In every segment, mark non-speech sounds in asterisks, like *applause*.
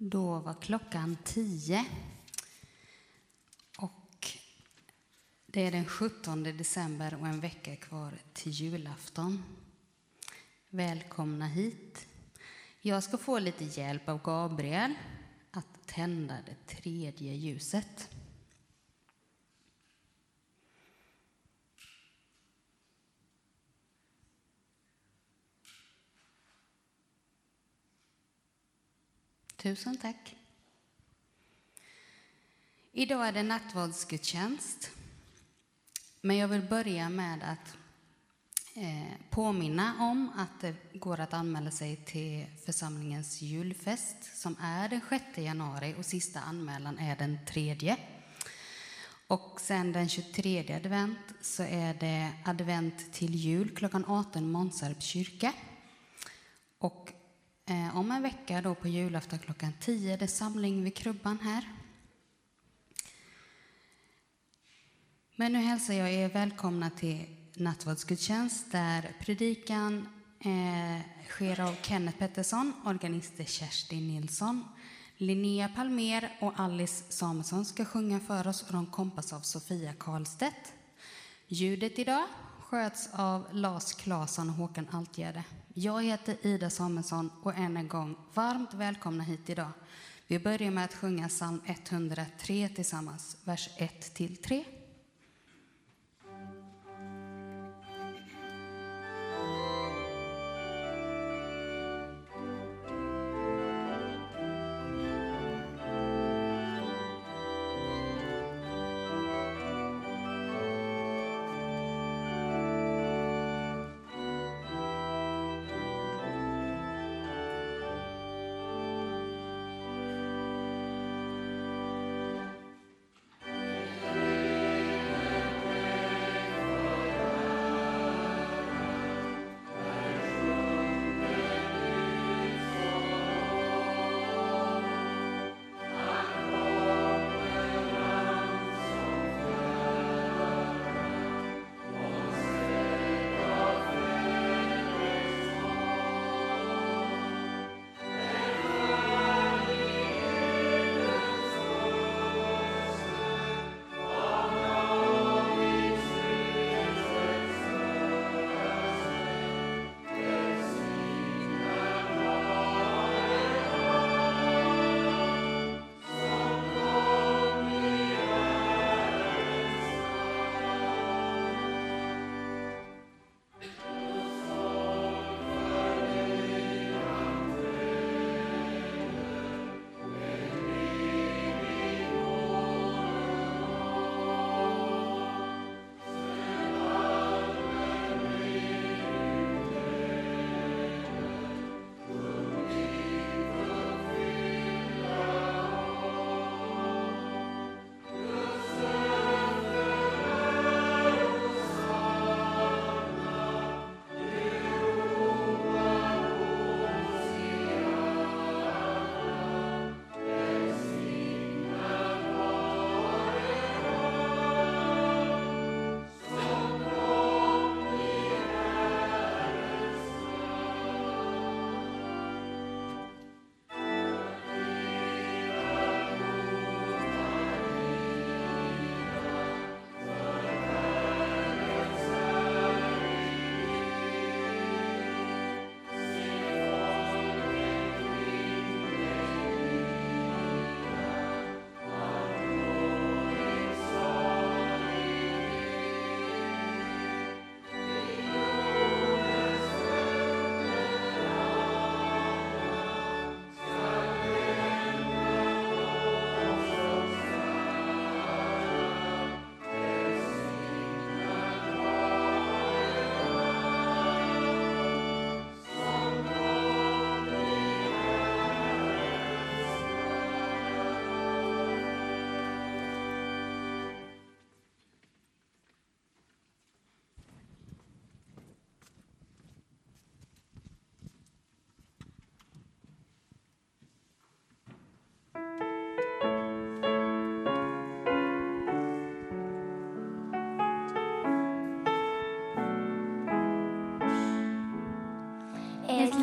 Då var klockan tio. Och det är den 17 december och en vecka kvar till julafton. Välkomna hit. Jag ska få lite hjälp av Gabriel att tända det tredje ljuset. Tusen tack. Idag är det nattvardsgudstjänst. Men jag vill börja med att eh, påminna om att det går att anmäla sig till församlingens julfest som är den 6 januari och sista anmälan är den 3. Och sen den 23 advent så är det advent till jul klockan 18 Månsarps kyrka. Och Eh, om en vecka, då på julafton klockan 10, det är samling vid krubban här. Men nu hälsar jag er välkomna till nattvardsgudstjänst där predikan eh, sker av Kenneth Pettersson, organister Kerstin Nilsson, Linnea Palmer och Alice Samuelsson ska sjunga för oss och de kompas av Sofia Karlstedt. Ljudet idag sköts av Lars Claesson och Håkan Altgärde. Jag heter Ida Samuelsson och än en gång varmt välkomna hit idag. Vi börjar med att sjunga psalm 103 tillsammans, vers 1 till 3.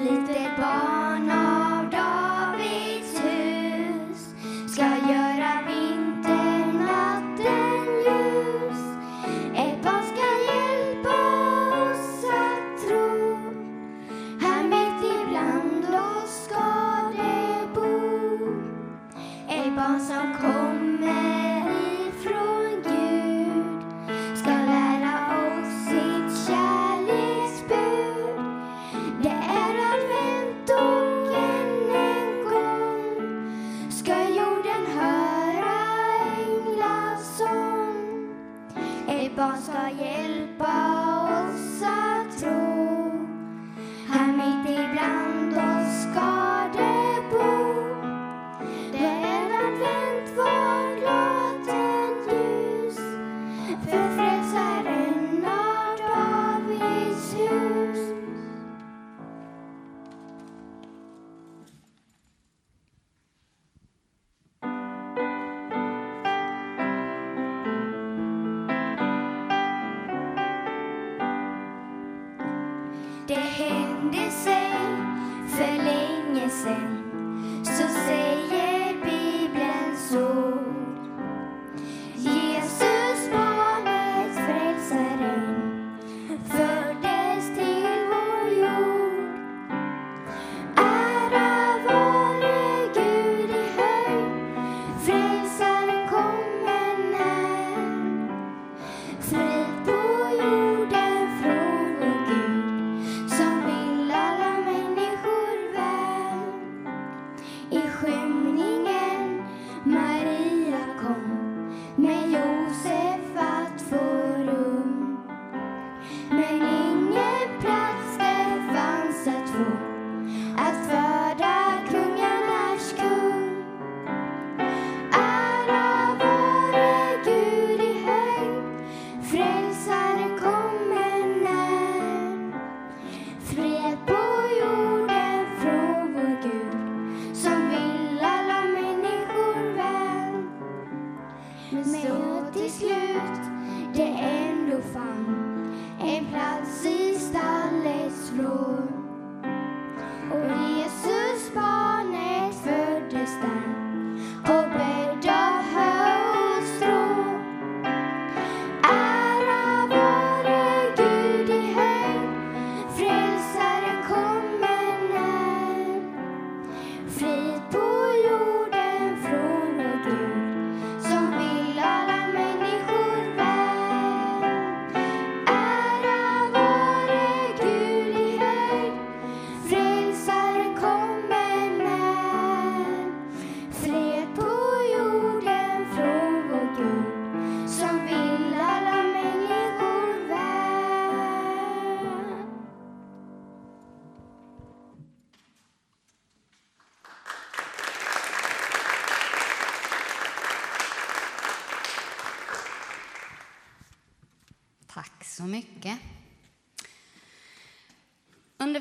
Ett litet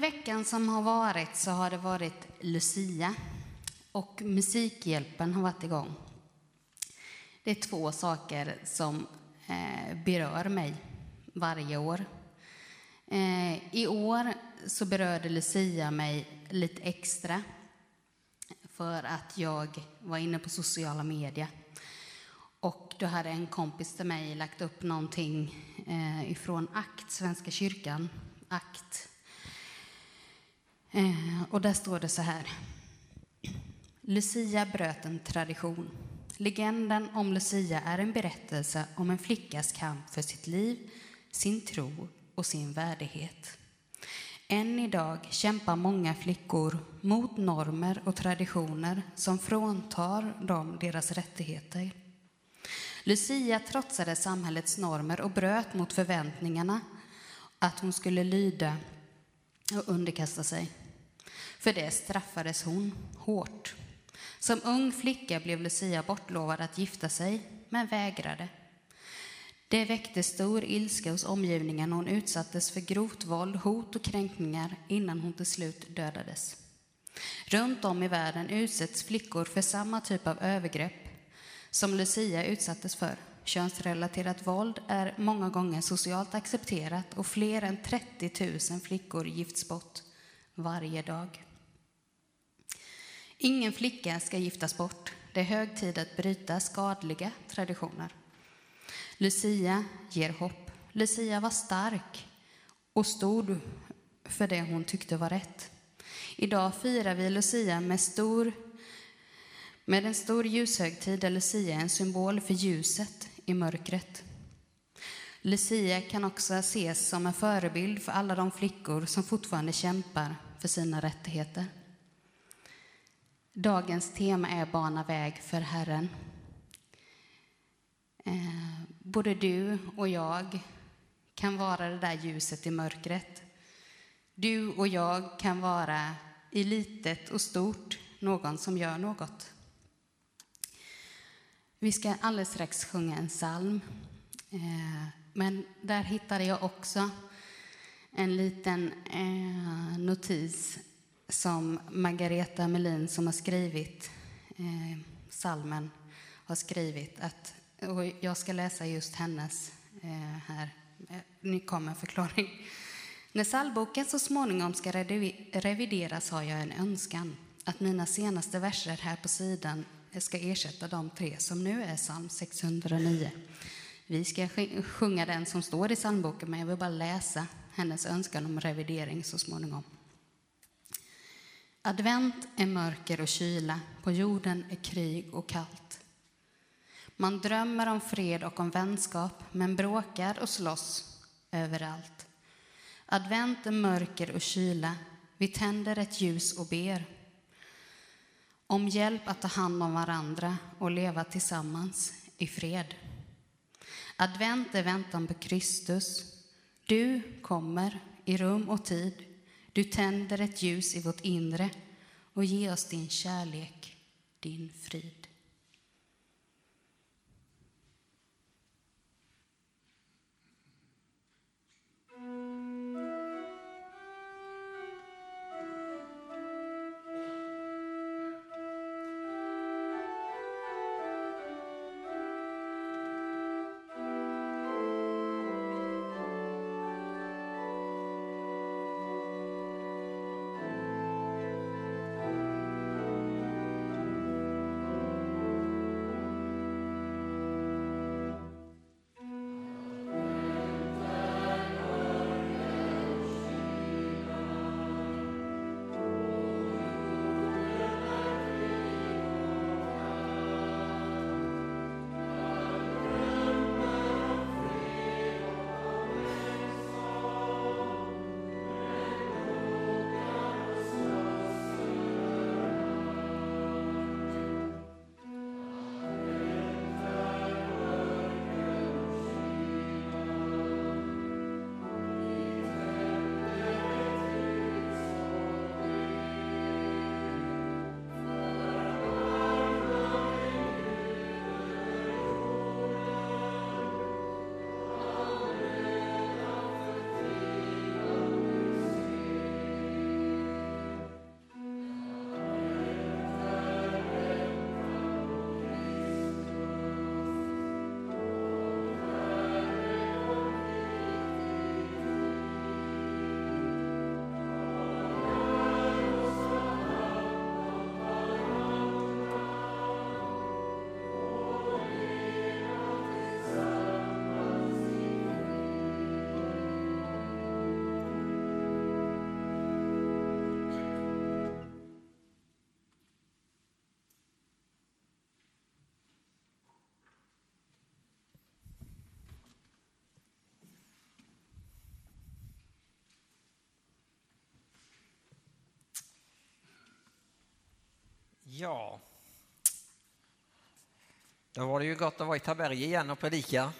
veckan som har varit så har det varit Lucia och Musikhjälpen har varit igång. Det är två saker som eh, berör mig varje år. Eh, I år så berörde Lucia mig lite extra för att jag var inne på sociala medier. Och då hade en kompis till mig lagt upp någonting eh, ifrån ACT, Svenska kyrkan, ACT. Eh, och där står det så här. Lucia bröt en tradition. Legenden om Lucia är en berättelse om en flickas kamp för sitt liv, sin tro och sin värdighet. Än idag kämpar många flickor mot normer och traditioner som fråntar dem deras rättigheter. Lucia trotsade samhällets normer och bröt mot förväntningarna att hon skulle lyda och underkasta sig. För det straffades hon hårt. Som ung flicka blev Lucia bortlovad att gifta sig, men vägrade. Det väckte stor ilska hos omgivningen och hon utsattes för grovt våld, hot och kränkningar innan hon till slut dödades. Runt om i världen utsätts flickor för samma typ av övergrepp som Lucia utsattes för. Könsrelaterat våld är många gånger socialt accepterat och fler än 30 000 flickor gifts bort varje dag. Ingen flicka ska giftas bort. Det är hög tid att bryta skadliga traditioner. Lucia ger hopp. Lucia var stark och stod för det hon tyckte var rätt. Idag firar vi Lucia med, stor, med en stor ljushögtid där Lucia är en symbol för ljuset i mörkret. Lucia kan också ses som en förebild för alla de flickor som fortfarande kämpar för sina rättigheter. Dagens tema är Bana väg för Herren. Eh, både du och jag kan vara det där ljuset i mörkret. Du och jag kan vara i litet och stort någon som gör något. Vi ska alldeles strax sjunga en psalm. Eh, men där hittade jag också en liten eh, notis som Margareta Melin som har skrivit eh, salmen har skrivit. Att, och jag ska läsa just hennes eh, här. Eh, nu kommer en förklaring. När psalmboken så småningom ska revideras har jag en önskan att mina senaste verser här på sidan eh, ska ersätta de tre som nu är psalm 609. Vi ska sjunga den som står i psalmboken, men jag vill bara läsa hennes önskan om revidering så småningom. Advent är mörker och kyla, på jorden är krig och kallt. Man drömmer om fred och om vänskap, men bråkar och slåss överallt. Advent är mörker och kyla, vi tänder ett ljus och ber om hjälp att ta hand om varandra och leva tillsammans i fred. Advent är väntan på Kristus. Du kommer i rum och tid. Du tänder ett ljus i vårt inre och ger oss din kärlek, din frid. Ja, då var det ju gott att vara i Taberg igen och predika.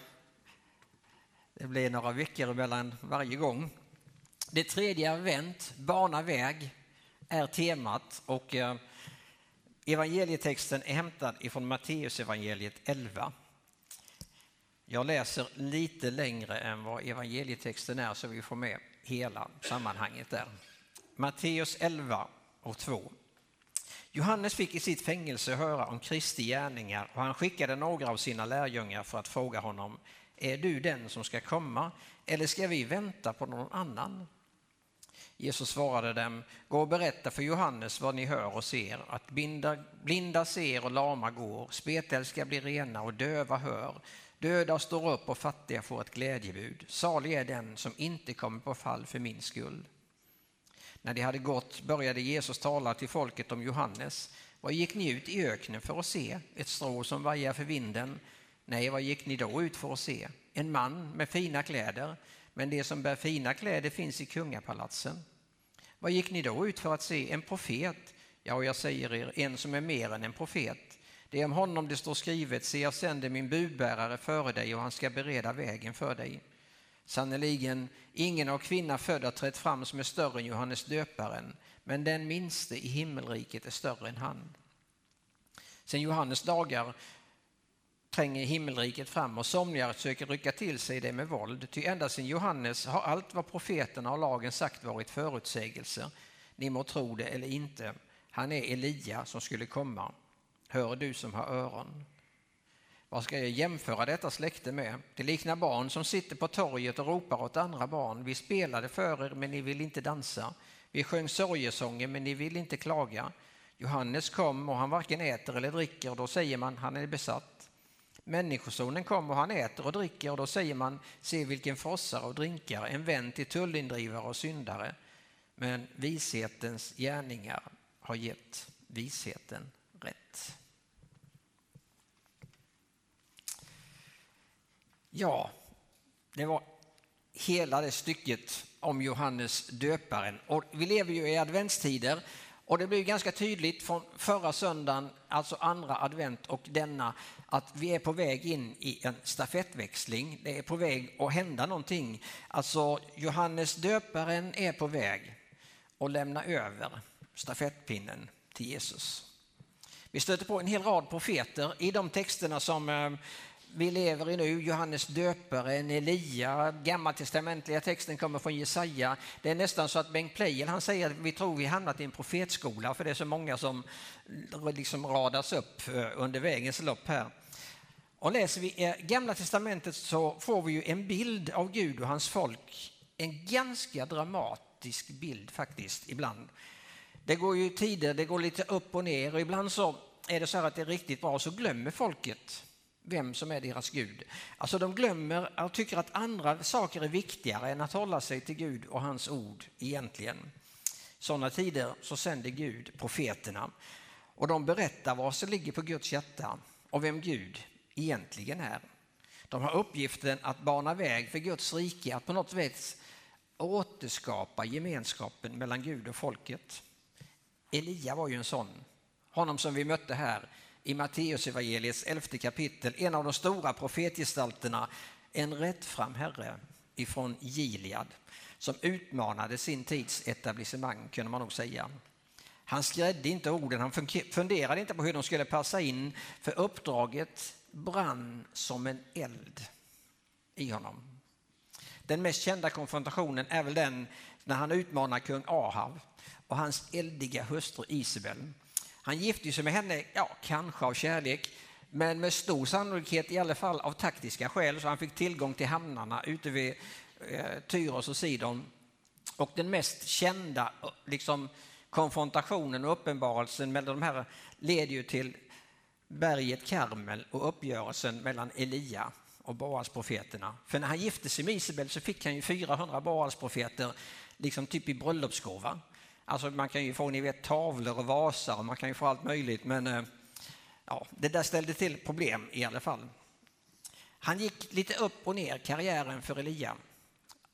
Det blir några veckor mellan varje gång. Det tredje advent, bana väg, är temat och eh, evangelietexten är hämtad ifrån Matteusevangeliet 11. Jag läser lite längre än vad evangelietexten är så vi får med hela sammanhanget där. Matteus 11 och 2. Johannes fick i sitt fängelse höra om Kristi gärningar och han skickade några av sina lärjungar för att fråga honom Är du den som ska komma eller ska vi vänta på någon annan? Jesus svarade dem Gå och berätta för Johannes vad ni hör och ser att blinda, blinda ser och lama går, spetälska blir rena och döva hör Döda står upp och fattiga får ett glädjebud. Salig är den som inte kommer på fall för min skull. När de hade gått började Jesus tala till folket om Johannes. Vad gick ni ut i öknen för att se? Ett strå som vajar för vinden? Nej, vad gick ni då ut för att se? En man med fina kläder? Men det som bär fina kläder finns i kungapalatsen. Vad gick ni då ut för att se? En profet? Ja, och jag säger er, en som är mer än en profet. Det är om honom det står skrivet, se jag sänder min budbärare före dig och han ska bereda vägen för dig. Sannerligen, ingen av kvinna född har trätt fram som är större än Johannes döparen, men den minste i himmelriket är större än han. Sen Johannes dagar tränger himmelriket fram och somliga söker rycka till sig det med våld, ty ända sedan Johannes har allt vad profeterna och lagen sagt varit förutsägelser. Ni må tro det eller inte, han är Elia som skulle komma. Hör du som har öron. Vad ska jag jämföra detta släkte med? Det liknar barn som sitter på torget och ropar åt andra barn. Vi spelade för er, men ni vill inte dansa. Vi sjöng sorgesånger, men ni vill inte klaga. Johannes kom och han varken äter eller dricker och då säger man han är besatt. Människosonen kom och han äter och dricker och då säger man se vilken frossare och drinkare, en vän till tullindrivare och syndare. Men vishetens gärningar har gett visheten rätt. Ja, det var hela det stycket om Johannes döparen. Och vi lever ju i adventstider och det blir ganska tydligt från förra söndagen, alltså andra advent och denna, att vi är på väg in i en stafettväxling. Det är på väg att hända någonting. Alltså Johannes döparen är på väg att lämna över stafettpinnen till Jesus. Vi stöter på en hel rad profeter i de texterna som eh, vi lever i nu, Johannes döparen, Elia, gammaltestamentliga texten kommer från Jesaja. Det är nästan så att Bengt Pleijel han säger att vi tror vi hamnat i en profetskola för det är så många som liksom radas upp eh, under vägens lopp här. Och läser vi eh, Gamla testamentet så får vi ju en bild av Gud och hans folk. En ganska dramatisk bild faktiskt ibland. Det går ju tider, det går lite upp och ner och ibland så är det så här att det är riktigt bra så glömmer folket vem som är deras Gud. Alltså de glömmer och tycker att andra saker är viktigare än att hålla sig till Gud och hans ord egentligen. Sådana tider så sänder Gud profeterna och de berättar vad som ligger på Guds hjärta och vem Gud egentligen är. De har uppgiften att bana väg för Guds rike, att på något vis återskapa gemenskapen mellan Gud och folket. Elia var ju en sån, honom som vi mötte här i Matteusevangeliets elfte kapitel, en av de stora profetgestalterna, en rättfram herre ifrån Gilead som utmanade sin tids etablissemang kunde man nog säga. Han skrädde inte orden, han funderade inte på hur de skulle passa in för uppdraget brann som en eld i honom. Den mest kända konfrontationen är väl den när han utmanar kung Ahav och hans eldiga hustru Isabel han gifte sig med henne, ja, kanske av kärlek, men med stor sannolikhet i alla fall av taktiska skäl, så han fick tillgång till hamnarna ute vid eh, Tyros och Sidon. Och den mest kända eh, liksom, konfrontationen och uppenbarelsen mellan de här leder ju till berget Karmel och uppgörelsen mellan Elia och Baalsprofeterna. För när han gifte sig med Isabel så fick han ju 400 Baalsprofeter liksom typ i bröllopsgåva. Alltså man kan ju få ni vet, tavlor och vasar och man kan ju få allt möjligt men eh, ja, det där ställde till problem i alla fall. Han gick lite upp och ner karriären för Elia.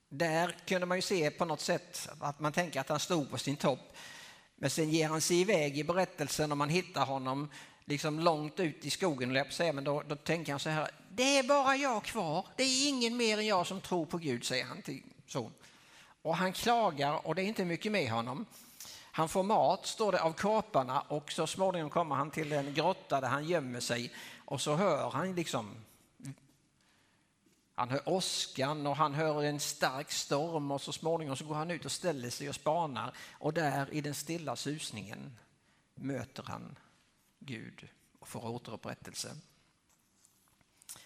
Där kunde man ju se på något sätt att man tänker att han stod på sin topp. Men sen ger han sig iväg i berättelsen och man hittar honom liksom långt ut i skogen, säga, men då, då tänker han så här, det är bara jag kvar, det är ingen mer än jag som tror på Gud, säger han till son. Och han klagar och det är inte mycket med honom. Han får mat, står det, av kaparna och så småningom kommer han till en grotta där han gömmer sig och så hör han liksom han hör åskan och han hör en stark storm och så småningom så går han ut och ställer sig och spanar och där i den stilla susningen möter han Gud och får återupprättelse.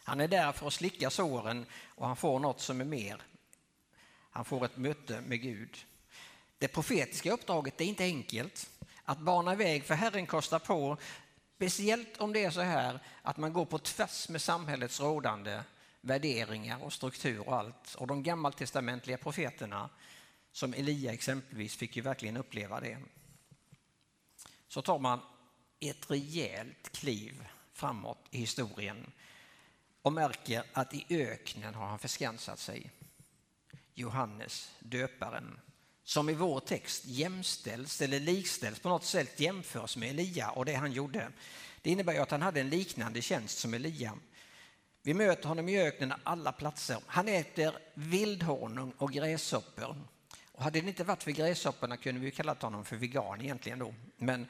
Han är där för att slicka såren och han får något som är mer han får ett möte med Gud. Det profetiska uppdraget är inte enkelt. Att bana väg för Herren kostar på, speciellt om det är så här att man går på tvärs med samhällets rådande värderingar och struktur och allt. Och de gammaltestamentliga profeterna, som Elia exempelvis, fick ju verkligen uppleva det. Så tar man ett rejält kliv framåt i historien och märker att i öknen har han förskansat sig. Johannes döparen som i vår text jämställs eller likställs på något sätt jämförs med Elia och det han gjorde. Det innebär att han hade en liknande tjänst som Elia. Vi möter honom i öknen alla platser. Han äter vildhonung och gräshoppor. Och hade det inte varit för gräshopporna kunde vi kallat honom för vegan egentligen då. Men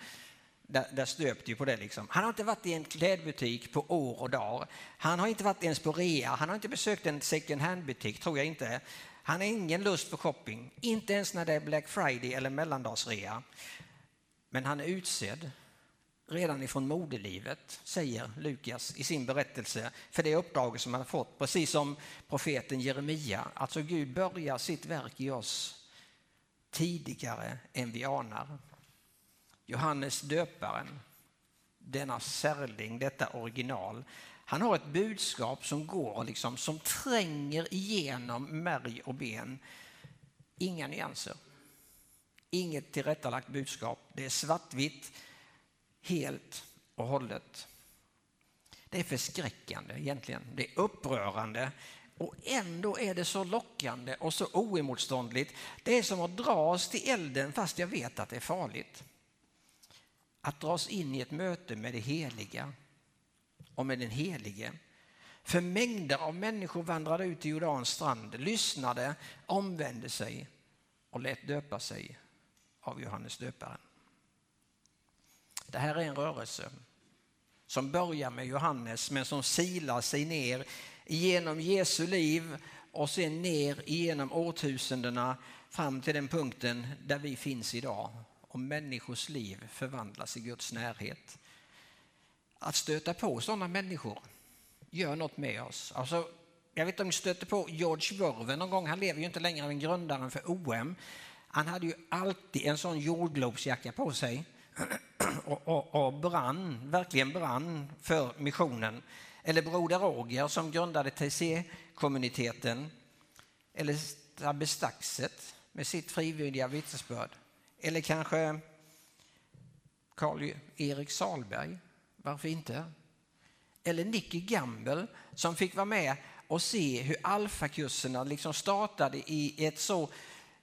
där, där stöp det på det. Liksom. Han har inte varit i en klädbutik på år och dagar. Han har inte varit ens på rea. Han har inte besökt en second hand-butik, tror jag inte. Han har ingen lust för shopping, inte ens när det är Black Friday eller mellandagsrea. Men han är utsedd redan ifrån moderlivet, säger Lukas i sin berättelse för det uppdraget som han har fått, precis som profeten Jeremia. Alltså Gud börjar sitt verk i oss tidigare än vi anar. Johannes döparen, denna särling, detta original, han har ett budskap som går liksom, som tränger igenom märg och ben. Inga nyanser. Inget tillrättalagt budskap. Det är svartvitt helt och hållet. Det är förskräckande egentligen. Det är upprörande och ändå är det så lockande och så oemotståndligt. Det är som att dras till elden fast jag vet att det är farligt. Att dras in i ett möte med det heliga och med den helige. För mängder av människor vandrade ut till Jordans strand, lyssnade, omvände sig och lät döpa sig av Johannes döparen. Det här är en rörelse som börjar med Johannes men som silar sig ner genom Jesu liv och sen ner genom årtusendena fram till den punkten där vi finns idag och människors liv förvandlas i Guds närhet. Att stöta på sådana människor gör något med oss. Alltså, jag vet inte om ni stötte på George Verven någon gång, han lever ju inte längre än grundaren för OM. Han hade ju alltid en sån jordglobsjacka på sig *clears throat* och, och, och brann, verkligen brann för missionen. Eller Broder Roger som grundade TC-kommuniteten. Eller Stabbe Staxet med sitt frivilliga vittnesbörd. Eller kanske Karl-Erik Salberg, varför inte? Eller Nicky Gamble som fick vara med och se hur alfakurserna liksom startade i ett så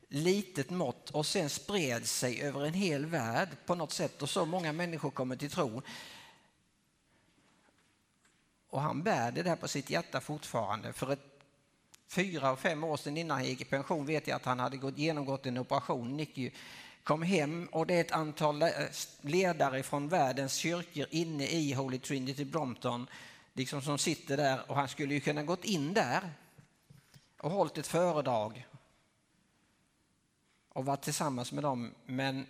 litet mått och sen spred sig över en hel värld på något sätt och så många människor kommer till tro. Och han bär det där på sitt hjärta fortfarande. För ett, fyra och fem år sedan innan han gick i pension vet jag att han hade genomgått en operation. Nicky kom hem och det är ett antal eh, ledare från världens kyrkor inne i Holy Trinity Brompton liksom som sitter där och han skulle ju kunna gått in där och hållit ett föredrag och varit tillsammans med dem men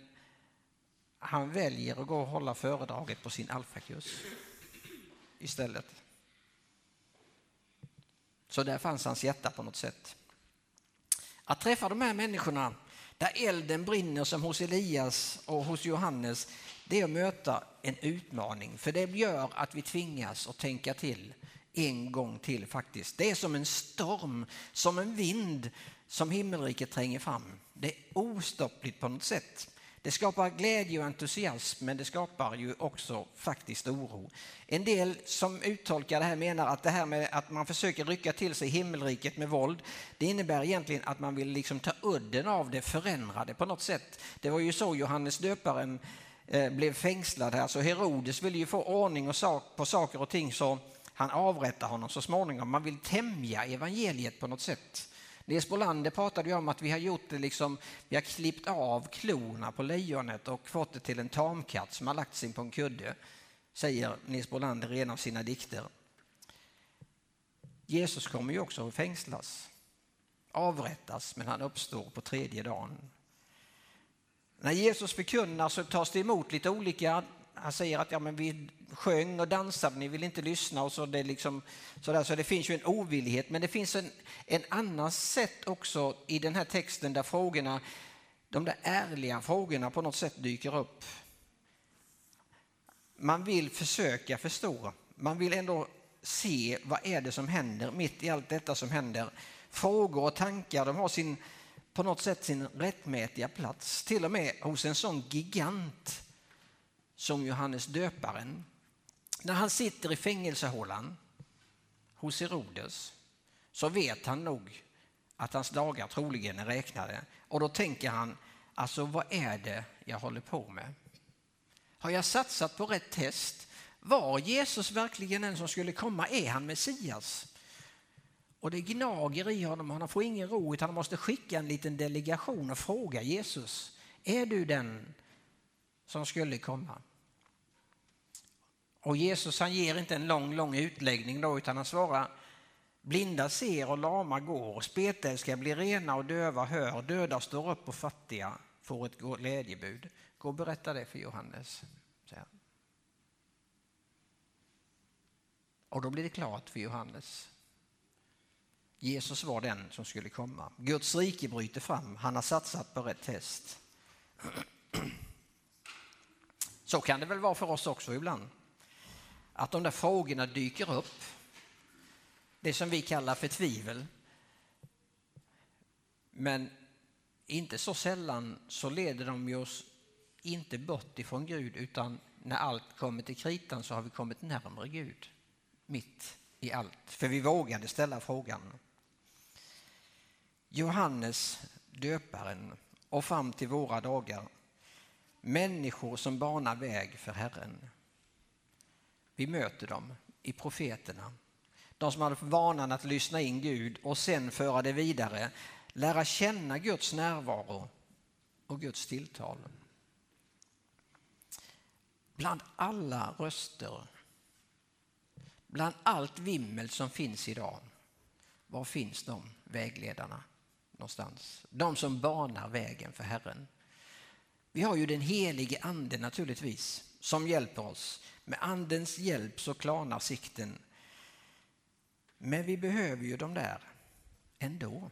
han väljer att gå och hålla föredraget på sin alfakurs istället. Så där fanns hans hjärta på något sätt. Att träffa de här människorna där elden brinner som hos Elias och hos Johannes, det är att möta en utmaning. För det gör att vi tvingas att tänka till en gång till faktiskt. Det är som en storm, som en vind som himmelriket tränger fram. Det är ostoppligt på något sätt. Det skapar glädje och entusiasm men det skapar ju också faktiskt oro. En del som uttolkar det här menar att det här med att man försöker rycka till sig himmelriket med våld det innebär egentligen att man vill liksom ta udden av det förändra det på något sätt. Det var ju så Johannes döparen eh, blev fängslad här så Herodes ville ju få ordning och sak på saker och ting så han avrättar honom så småningom. Man vill tämja evangeliet på något sätt. Nils Bolander pratade ju om att vi har gjort det liksom, vi har klippt av klorna på lejonet och fått det till en tamkatt som har lagt sig på en kudde, säger Nils Bolander i en av sina dikter. Jesus kommer ju också att fängslas, avrättas, men han uppstår på tredje dagen. När Jesus förkunnar så tas det emot lite olika han säger att ja, men vi sjöng och dansade, ni vill inte lyssna och så det liksom sådär. Så det finns ju en ovillighet, men det finns en, en annan sätt också i den här texten där frågorna, de där ärliga frågorna på något sätt dyker upp. Man vill försöka förstå, man vill ändå se vad är det som händer mitt i allt detta som händer. Frågor och tankar, de har sin, på något sätt sin rättmätiga plats, till och med hos en sån gigant som Johannes döparen. När han sitter i fängelsehålan hos Herodes så vet han nog att hans dagar troligen är räknade. Och då tänker han, alltså vad är det jag håller på med? Har jag satsat på rätt test? Var Jesus verkligen den som skulle komma? Är han Messias? Och det gnager i honom, han får ingen ro utan han måste skicka en liten delegation och fråga Jesus, är du den som skulle komma? Och Jesus han ger inte en lång, lång utläggning då, utan han svarar Blinda ser och lama går, spetälska blir rena och döva hör, döda står upp och fattiga får ett glädjebud. Gå och berätta det för Johannes. Och då blir det klart för Johannes. Jesus var den som skulle komma. Guds rike bryter fram, han har satsat på rätt häst. *clears throat* Så kan det väl vara för oss också ibland. Att de där frågorna dyker upp. Det som vi kallar för tvivel. Men inte så sällan så leder de ju oss inte bort ifrån Gud utan när allt kommer till kritan så har vi kommit närmare Gud mitt i allt. För vi vågade ställa frågan. Johannes döparen och fram till våra dagar människor som banar väg för Herren. Vi möter dem i profeterna. De som hade vanan att lyssna in Gud och sen föra det vidare, lära känna Guds närvaro och Guds tilltal. Bland alla röster, bland allt vimmel som finns idag, var finns de vägledarna någonstans? De som banar vägen för Herren. Vi har ju den helige ande naturligtvis som hjälper oss. Med andens hjälp så klarnar sikten. Men vi behöver ju de där ändå.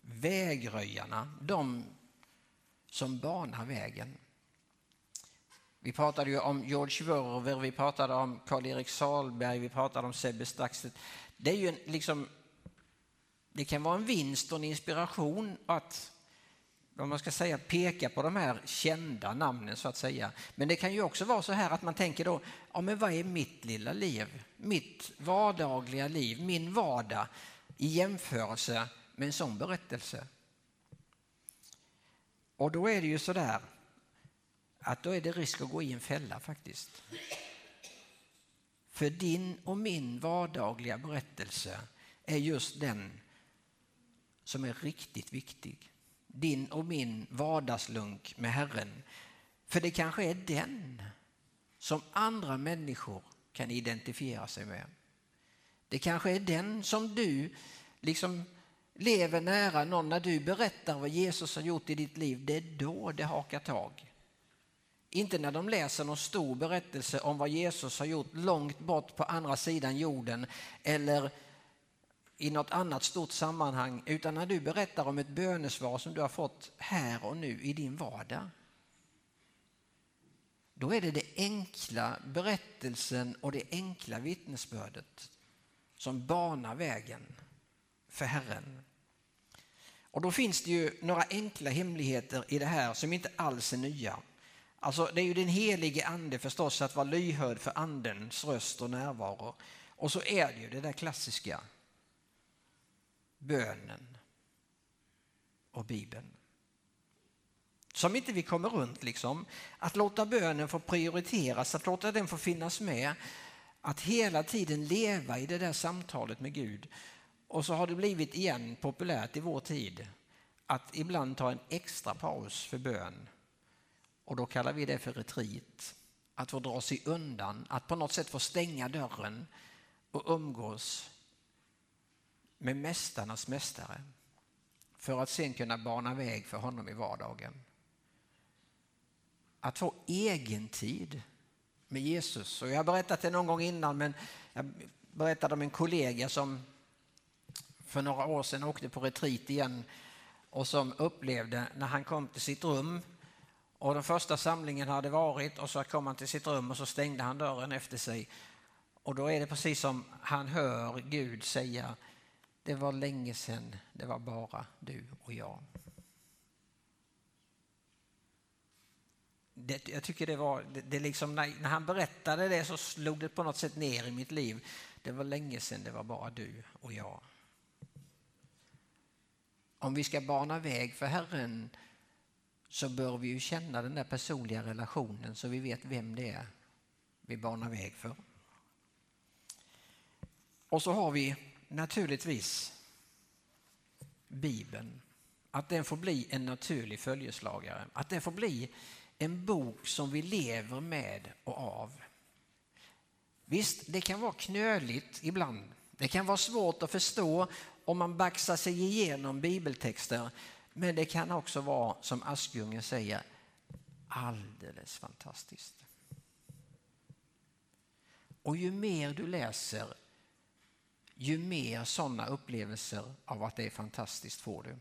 Vägröjarna, de som banar vägen. Vi pratade ju om George Wörver, vi pratade om Karl-Erik Salberg, vi pratade om Sebbe Staxet. Det är ju en, liksom, det kan vara en vinst och en inspiration att vad man ska säga, peka på de här kända namnen så att säga. Men det kan ju också vara så här att man tänker då, ja men vad är mitt lilla liv? Mitt vardagliga liv, min vardag i jämförelse med en sån berättelse. Och då är det ju så där att då är det risk att gå i en fälla faktiskt. För din och min vardagliga berättelse är just den som är riktigt viktig. Din och min vardagslunk med Herren. För det kanske är den som andra människor kan identifiera sig med. Det kanske är den som du liksom lever nära någon när du berättar vad Jesus har gjort i ditt liv. Det är då det hakar tag. Inte när de läser någon stor berättelse om vad Jesus har gjort långt bort på andra sidan jorden eller i något annat stort sammanhang utan när du berättar om ett bönesvar som du har fått här och nu i din vardag. Då är det den enkla berättelsen och det enkla vittnesbördet som banar vägen för Herren. Och då finns det ju några enkla hemligheter i det här som inte alls är nya. Alltså det är ju den helige ande förstås att vara lyhörd för andens röst och närvaro. Och så är det ju det där klassiska bönen och Bibeln. Som inte vi kommer runt liksom. Att låta bönen få prioriteras, att låta den få finnas med. Att hela tiden leva i det där samtalet med Gud. Och så har det blivit igen populärt i vår tid att ibland ta en extra paus för bön. Och då kallar vi det för retreat. Att få dra sig undan, att på något sätt få stänga dörren och umgås med mästarnas mästare för att sen kunna bana väg för honom i vardagen. Att få egen tid med Jesus. Och jag har berättat det någon gång innan men jag berättade om en kollega som för några år sedan åkte på retreat igen och som upplevde när han kom till sitt rum och den första samlingen hade varit och så kom han till sitt rum och så stängde han dörren efter sig. Och då är det precis som han hör Gud säga det var länge sedan det var bara du och jag. Det, jag tycker det var, det, det liksom, när, när, han berättade det så slog det på något sätt ner i mitt liv. Det var länge sedan det var bara du och jag. Om vi ska bana väg för Herren så bör vi ju känna den där personliga relationen så vi vet vem det är vi banar väg för. Och så har vi naturligtvis Bibeln. Att den får bli en naturlig följeslagare. Att den får bli en bok som vi lever med och av. Visst, det kan vara knöligt ibland. Det kan vara svårt att förstå om man baxar sig igenom bibeltexter. Men det kan också vara, som Askungen säger, alldeles fantastiskt. Och ju mer du läser, ju mer sådana upplevelser av att det är fantastiskt får du.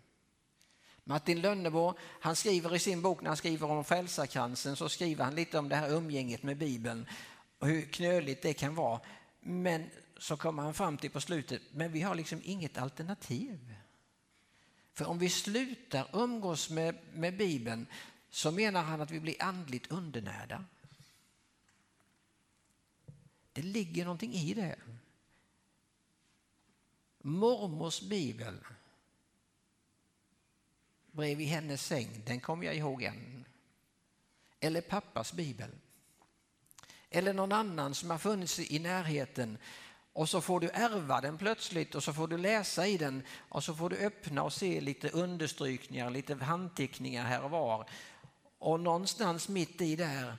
Martin Lönnebo, han skriver i sin bok när han skriver om frälsarkransen så skriver han lite om det här umgänget med Bibeln och hur knöligt det kan vara. Men så kommer han fram till på slutet, men vi har liksom inget alternativ. För om vi slutar umgås med, med Bibeln så menar han att vi blir andligt undernärda. Det ligger någonting i det. Mormors bibel bredvid hennes säng, den kommer jag ihåg än. Eller pappas bibel. Eller någon annan som har funnits i närheten och så får du ärva den plötsligt och så får du läsa i den och så får du öppna och se lite understrykningar, lite handteckningar här och var. Och någonstans mitt i där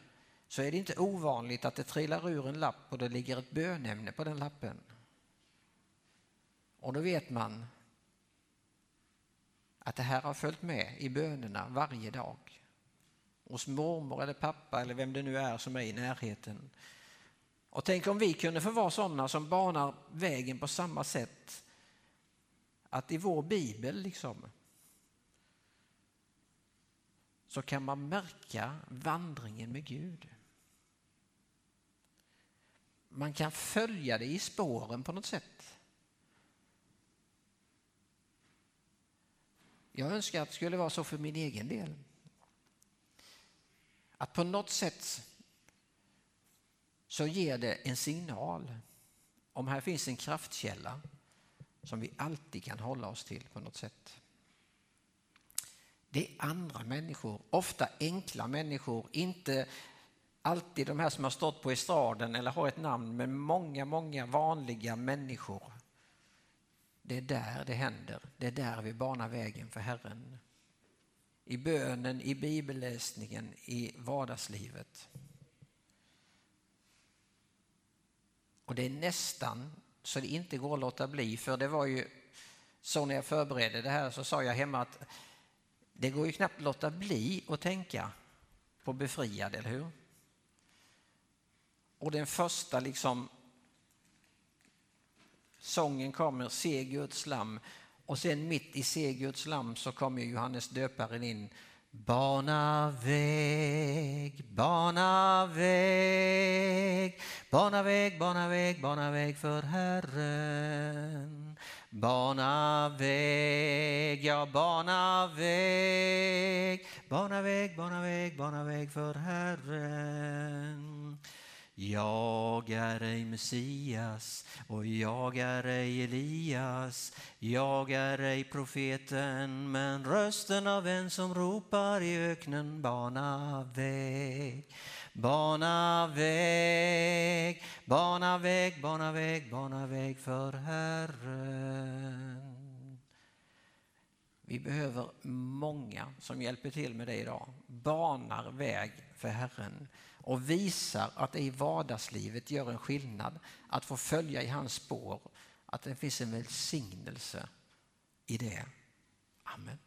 så är det inte ovanligt att det trillar ur en lapp och det ligger ett bönämne på den lappen. Och då vet man att det här har följt med i bönerna varje dag. Hos mormor eller pappa eller vem det nu är som är i närheten. Och tänk om vi kunde få vara sådana som banar vägen på samma sätt. Att i vår bibel liksom så kan man märka vandringen med Gud. Man kan följa det i spåren på något sätt. Jag önskar att det skulle vara så för min egen del. Att på något sätt så ger det en signal om här finns en kraftkälla som vi alltid kan hålla oss till på något sätt. Det är andra människor, ofta enkla människor, inte alltid de här som har stått på estraden eller har ett namn, men många, många vanliga människor. Det är där det händer, det är där vi banar vägen för Herren. I bönen, i bibelläsningen, i vardagslivet. Och det är nästan så det inte går att låta bli, för det var ju så när jag förberedde det här så sa jag hemma att det går ju knappt att låta bli att tänka på befriad, eller hur? Och den första liksom sången kommer, Se Guds lamm. Och sen mitt i Se Guds lamm så kommer Johannes döparen in. Bana väg, bana väg, bana väg, bana väg, bana väg för Herren. Bana väg, ja bana väg, bana väg, bana väg, bana väg för Herren. Jag är ej Messias och jag är ej Elias. Jag är ej profeten men rösten av en som ropar i öknen bana väg. Bana väg, bana väg, bana väg, bana väg för Herren. Vi behöver många som hjälper till med det idag. Banar väg för Herren och visar att det i vardagslivet gör en skillnad att få följa i hans spår, att det finns en välsignelse i det. Amen.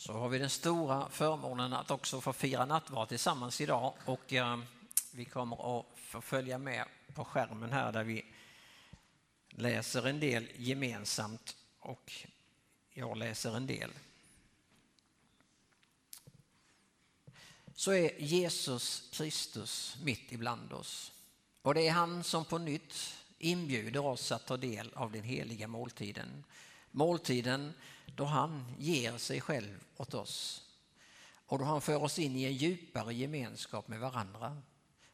Så har vi den stora förmånen att också få fira nattvard tillsammans idag och eh, vi kommer att få följa med på skärmen här där vi läser en del gemensamt och jag läser en del. Så är Jesus Kristus mitt ibland oss och det är han som på nytt inbjuder oss att ta del av den heliga måltiden. Måltiden då han ger sig själv åt oss och då han för oss in i en djupare gemenskap med varandra.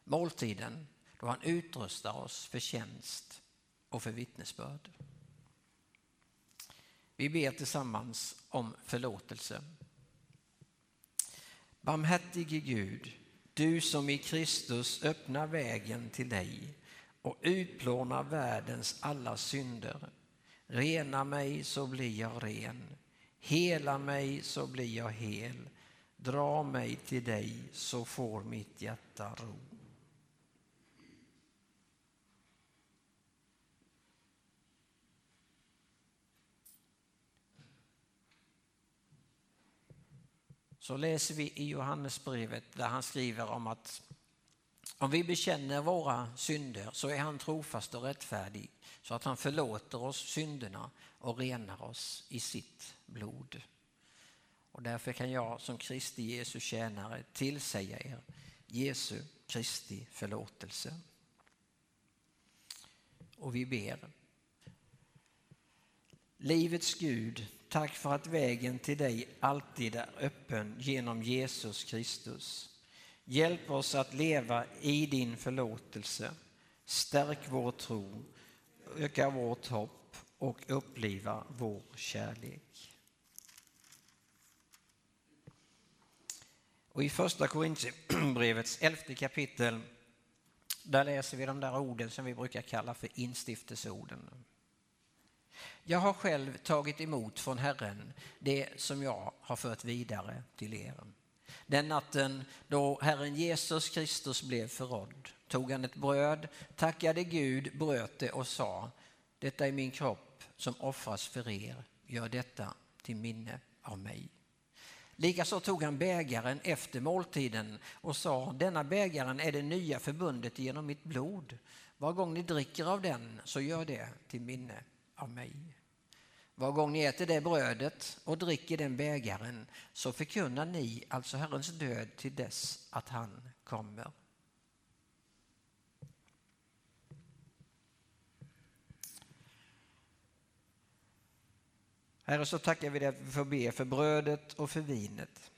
Måltiden då han utrustar oss för tjänst och för vittnesbörd. Vi ber tillsammans om förlåtelse. Barmhärtige Gud, du som i Kristus öppnar vägen till dig och utplånar världens alla synder. Rena mig så blir jag ren. Hela mig så blir jag hel. Dra mig till dig så får mitt hjärta ro. Så läser vi i Johannesbrevet där han skriver om att om vi bekänner våra synder så är han trofast och rättfärdig så att han förlåter oss synderna och renar oss i sitt blod. Och därför kan jag som Kristi Jesu tjänare tillsäga er Jesu Kristi förlåtelse. Och vi ber. Livets Gud, tack för att vägen till dig alltid är öppen genom Jesus Kristus. Hjälp oss att leva i din förlåtelse. Stärk vår tro, öka vårt hopp och uppliva vår kärlek. Och I första Korintierbrevets elfte kapitel där läser vi de där orden som vi brukar kalla för instiftelseorden. Jag har själv tagit emot från Herren det som jag har fört vidare till er. Den natten då Herren Jesus Kristus blev förrådd tog han ett bröd, tackade Gud, bröt det och sa Detta är min kropp som offras för er, gör detta till minne av mig. Likaså tog han bägaren efter måltiden och sa Denna bägaren är det nya förbundet genom mitt blod. Var gång ni dricker av den så gör det till minne av mig. Var gång ni äter det brödet och dricker den bägaren så förkunnar ni alltså Herrens död till dess att han kommer. Herre, så tackar vi dig att vi får be för brödet och för vinet.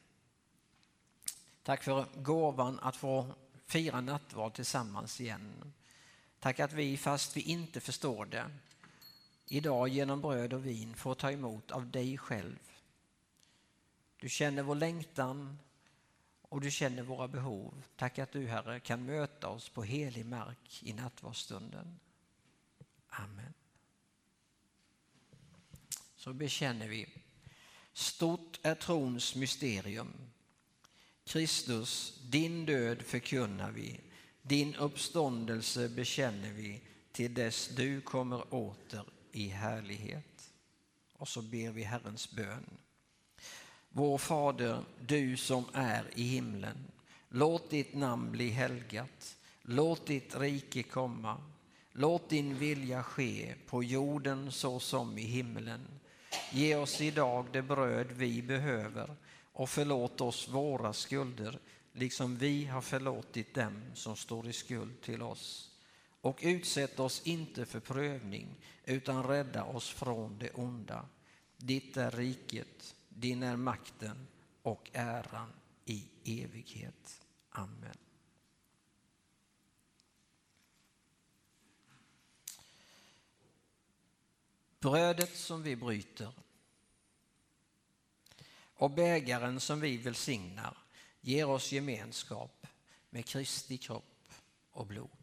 Tack för gåvan att få fira nattvard tillsammans igen. Tack att vi, fast vi inte förstår det, idag genom bröd och vin får ta emot av dig själv. Du känner vår längtan och du känner våra behov. Tack att du, Herre, kan möta oss på helig mark i nattvardsstunden. Amen. Så bekänner vi. Stort är trons mysterium. Kristus, din död förkunnar vi. Din uppståndelse bekänner vi till dess du kommer åter i härlighet. Och så ber vi Herrens bön. Vår Fader, du som är i himlen. Låt ditt namn bli helgat. Låt ditt rike komma. Låt din vilja ske på jorden så som i himlen. Ge oss idag det bröd vi behöver och förlåt oss våra skulder liksom vi har förlåtit dem som står i skuld till oss och utsätt oss inte för prövning utan rädda oss från det onda. Ditt är riket, din är makten och äran i evighet. Amen. Brödet som vi bryter och bägaren som vi välsignar ger oss gemenskap med Kristi kropp och blod.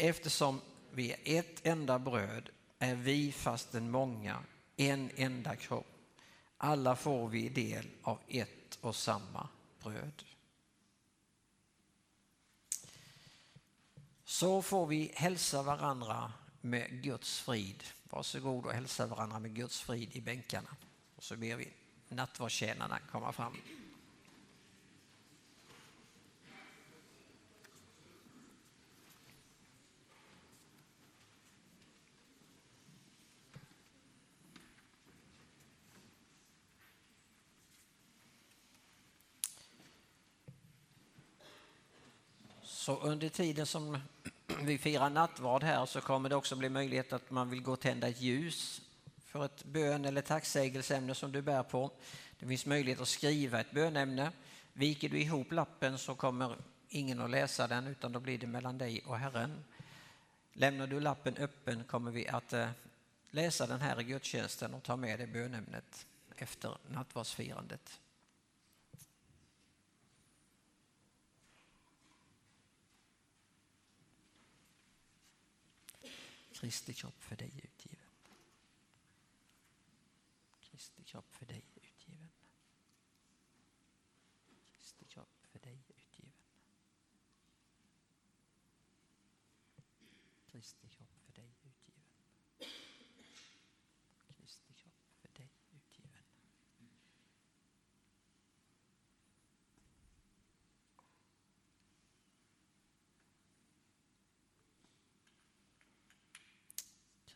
Eftersom vi är ett enda bröd är vi fastän många en enda kropp. Alla får vi del av ett och samma bröd. Så får vi hälsa varandra med Guds frid. Varsågod och hälsa varandra med Guds frid i bänkarna. Och så ber vi nattvardstjänarna komma fram. Så under tiden som *clears throat* vi firar nattvard här så kommer det också bli möjlighet att man vill gå och tända ett ljus för ett bön eller tacksägelseämne som du bär på. Det finns möjlighet att skriva ett bönämne. Viker du ihop lappen så kommer ingen att läsa den utan då blir det mellan dig och Herren. Lämnar du lappen öppen kommer vi att eh, läsa den här i gudstjänsten och ta med det bönämnet efter nattvardsfirandet. Kristi kropp för dig utgiven. Kristi kropp för dig utgiven. Kristi kropp för dig utgiven. Kristi kropp för dig utgiven. Kristi kropp för dig utgiven.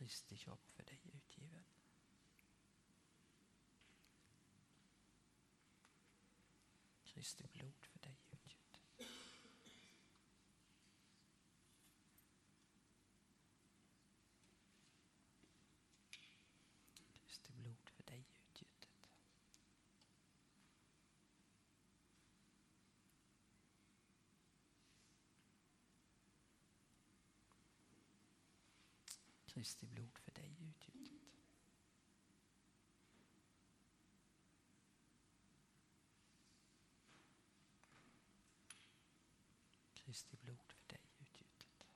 Kristi kropp för dig utgiven. Kristi blod för dig utgiven. Kristi blod för dig utgjutet. Kristi blod för dig utgjutet. Kristi blod för dig utgjutet.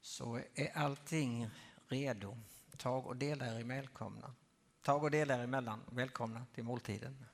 Så är allting redo. Tag och dela er välkomna. Tag och dela er emellan. Välkomna till måltiden.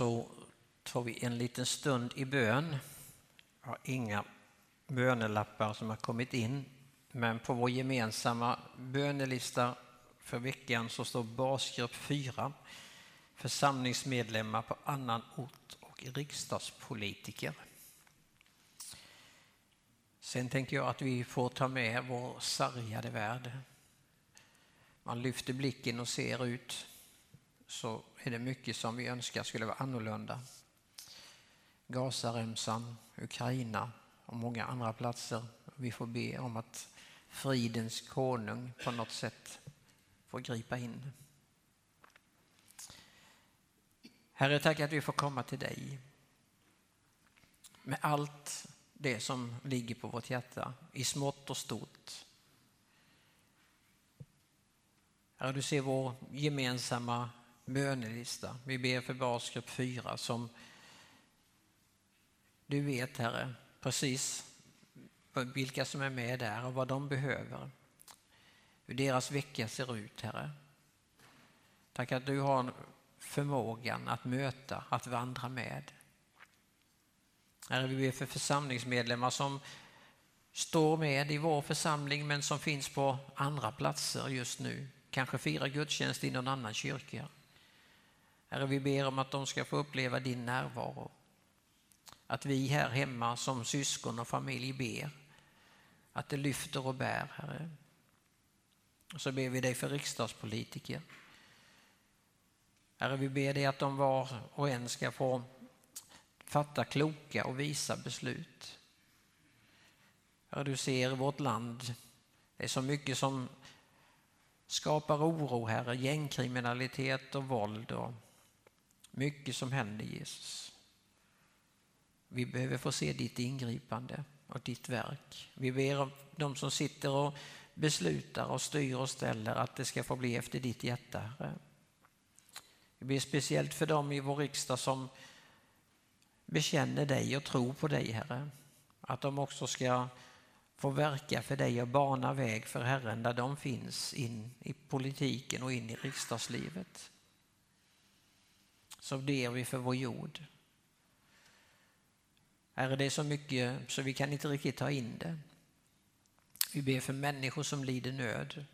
Så tar vi en liten stund i bön. Jag har inga bönelappar som har kommit in, men på vår gemensamma bönelista för veckan så står basgrupp 4, församlingsmedlemmar på annan ort och riksdagspolitiker. Sen tänker jag att vi får ta med vår sargade värld. Man lyfter blicken och ser ut så är det mycket som vi önskar skulle vara annorlunda. Gazaremsan, Ukraina och många andra platser. Vi får be om att fridens konung på något sätt får gripa in. Herre, tack att vi får komma till dig med allt det som ligger på vårt hjärta, i smått och stort. Herre, du ser vår gemensamma bönelista. Vi ber för basgrupp 4 som du vet, Herre, precis vilka som är med där och vad de behöver. Hur deras vecka ser ut, Herre. Tack att du har förmågan att möta, att vandra med. Herre, vi ber för församlingsmedlemmar som står med i vår församling men som finns på andra platser just nu. Kanske firar gudstjänst i någon annan kyrka. Herre, vi ber om att de ska få uppleva din närvaro. Att vi här hemma som syskon och familj ber. Att det lyfter och bär, Herre. Och så ber vi dig för riksdagspolitiker. Herre, vi ber dig att de var och en ska få fatta kloka och visa beslut. Herre, du ser vårt land, det är så mycket som skapar oro, Herre, gängkriminalitet och våld och mycket som händer Jesus. Vi behöver få se ditt ingripande och ditt verk. Vi ber om de som sitter och beslutar och styr och ställer att det ska få bli efter ditt hjärta, Herre. Vi ber speciellt för dem i vår riksdag som bekänner dig och tror på dig, Herre. Att de också ska få verka för dig och bana väg för Herren där de finns in i politiken och in i riksdagslivet. Så ber vi för vår jord. Herre, det är så mycket så vi kan inte riktigt ta in det. Vi ber för människor som lider nöd.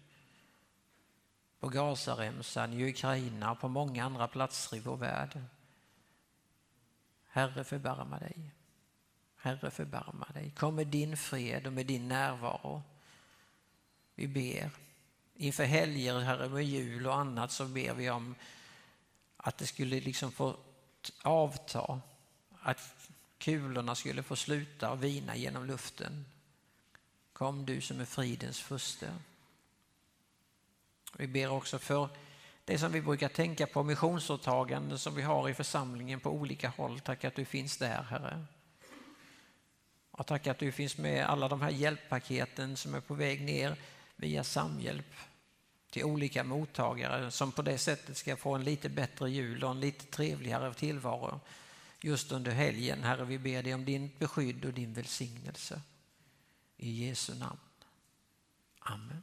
På Gazaremsan, i Ukraina och på många andra platser i vår värld. Herre, förbarma dig. Herre, förbarma dig. Kom med din fred och med din närvaro. Vi ber. Inför helger, Herre, med jul och annat så ber vi om att det skulle liksom få avta. Att kulorna skulle få sluta och vina genom luften. Kom du som är fridens furste. Vi ber också för det som vi brukar tänka på, missionsåtaganden som vi har i församlingen på olika håll. Tack att du finns där, Herre. Och tack att du finns med alla de här hjälppaketen som är på väg ner via Samhjälp till olika mottagare som på det sättet ska få en lite bättre jul och en lite trevligare tillvaro just under helgen. Herre, vi ber dig om din beskydd och din välsignelse. I Jesu namn. Amen.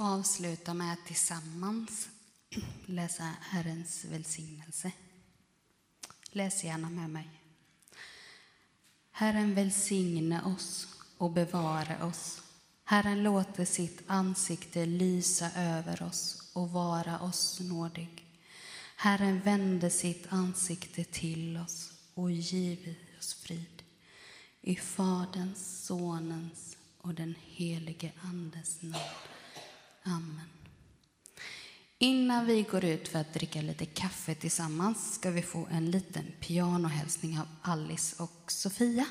Avsluta med att tillsammans läsa Herrens välsignelse. Läs gärna med mig. Herren välsigne oss och bevara oss. Herren låter sitt ansikte lysa över oss och vara oss nådig. Herren vände sitt ansikte till oss och give oss frid. I Faderns, Sonens och den helige Andes namn. Amen. Innan vi går ut för att dricka lite kaffe tillsammans ska vi få en liten pianohälsning av Alice och Sofia.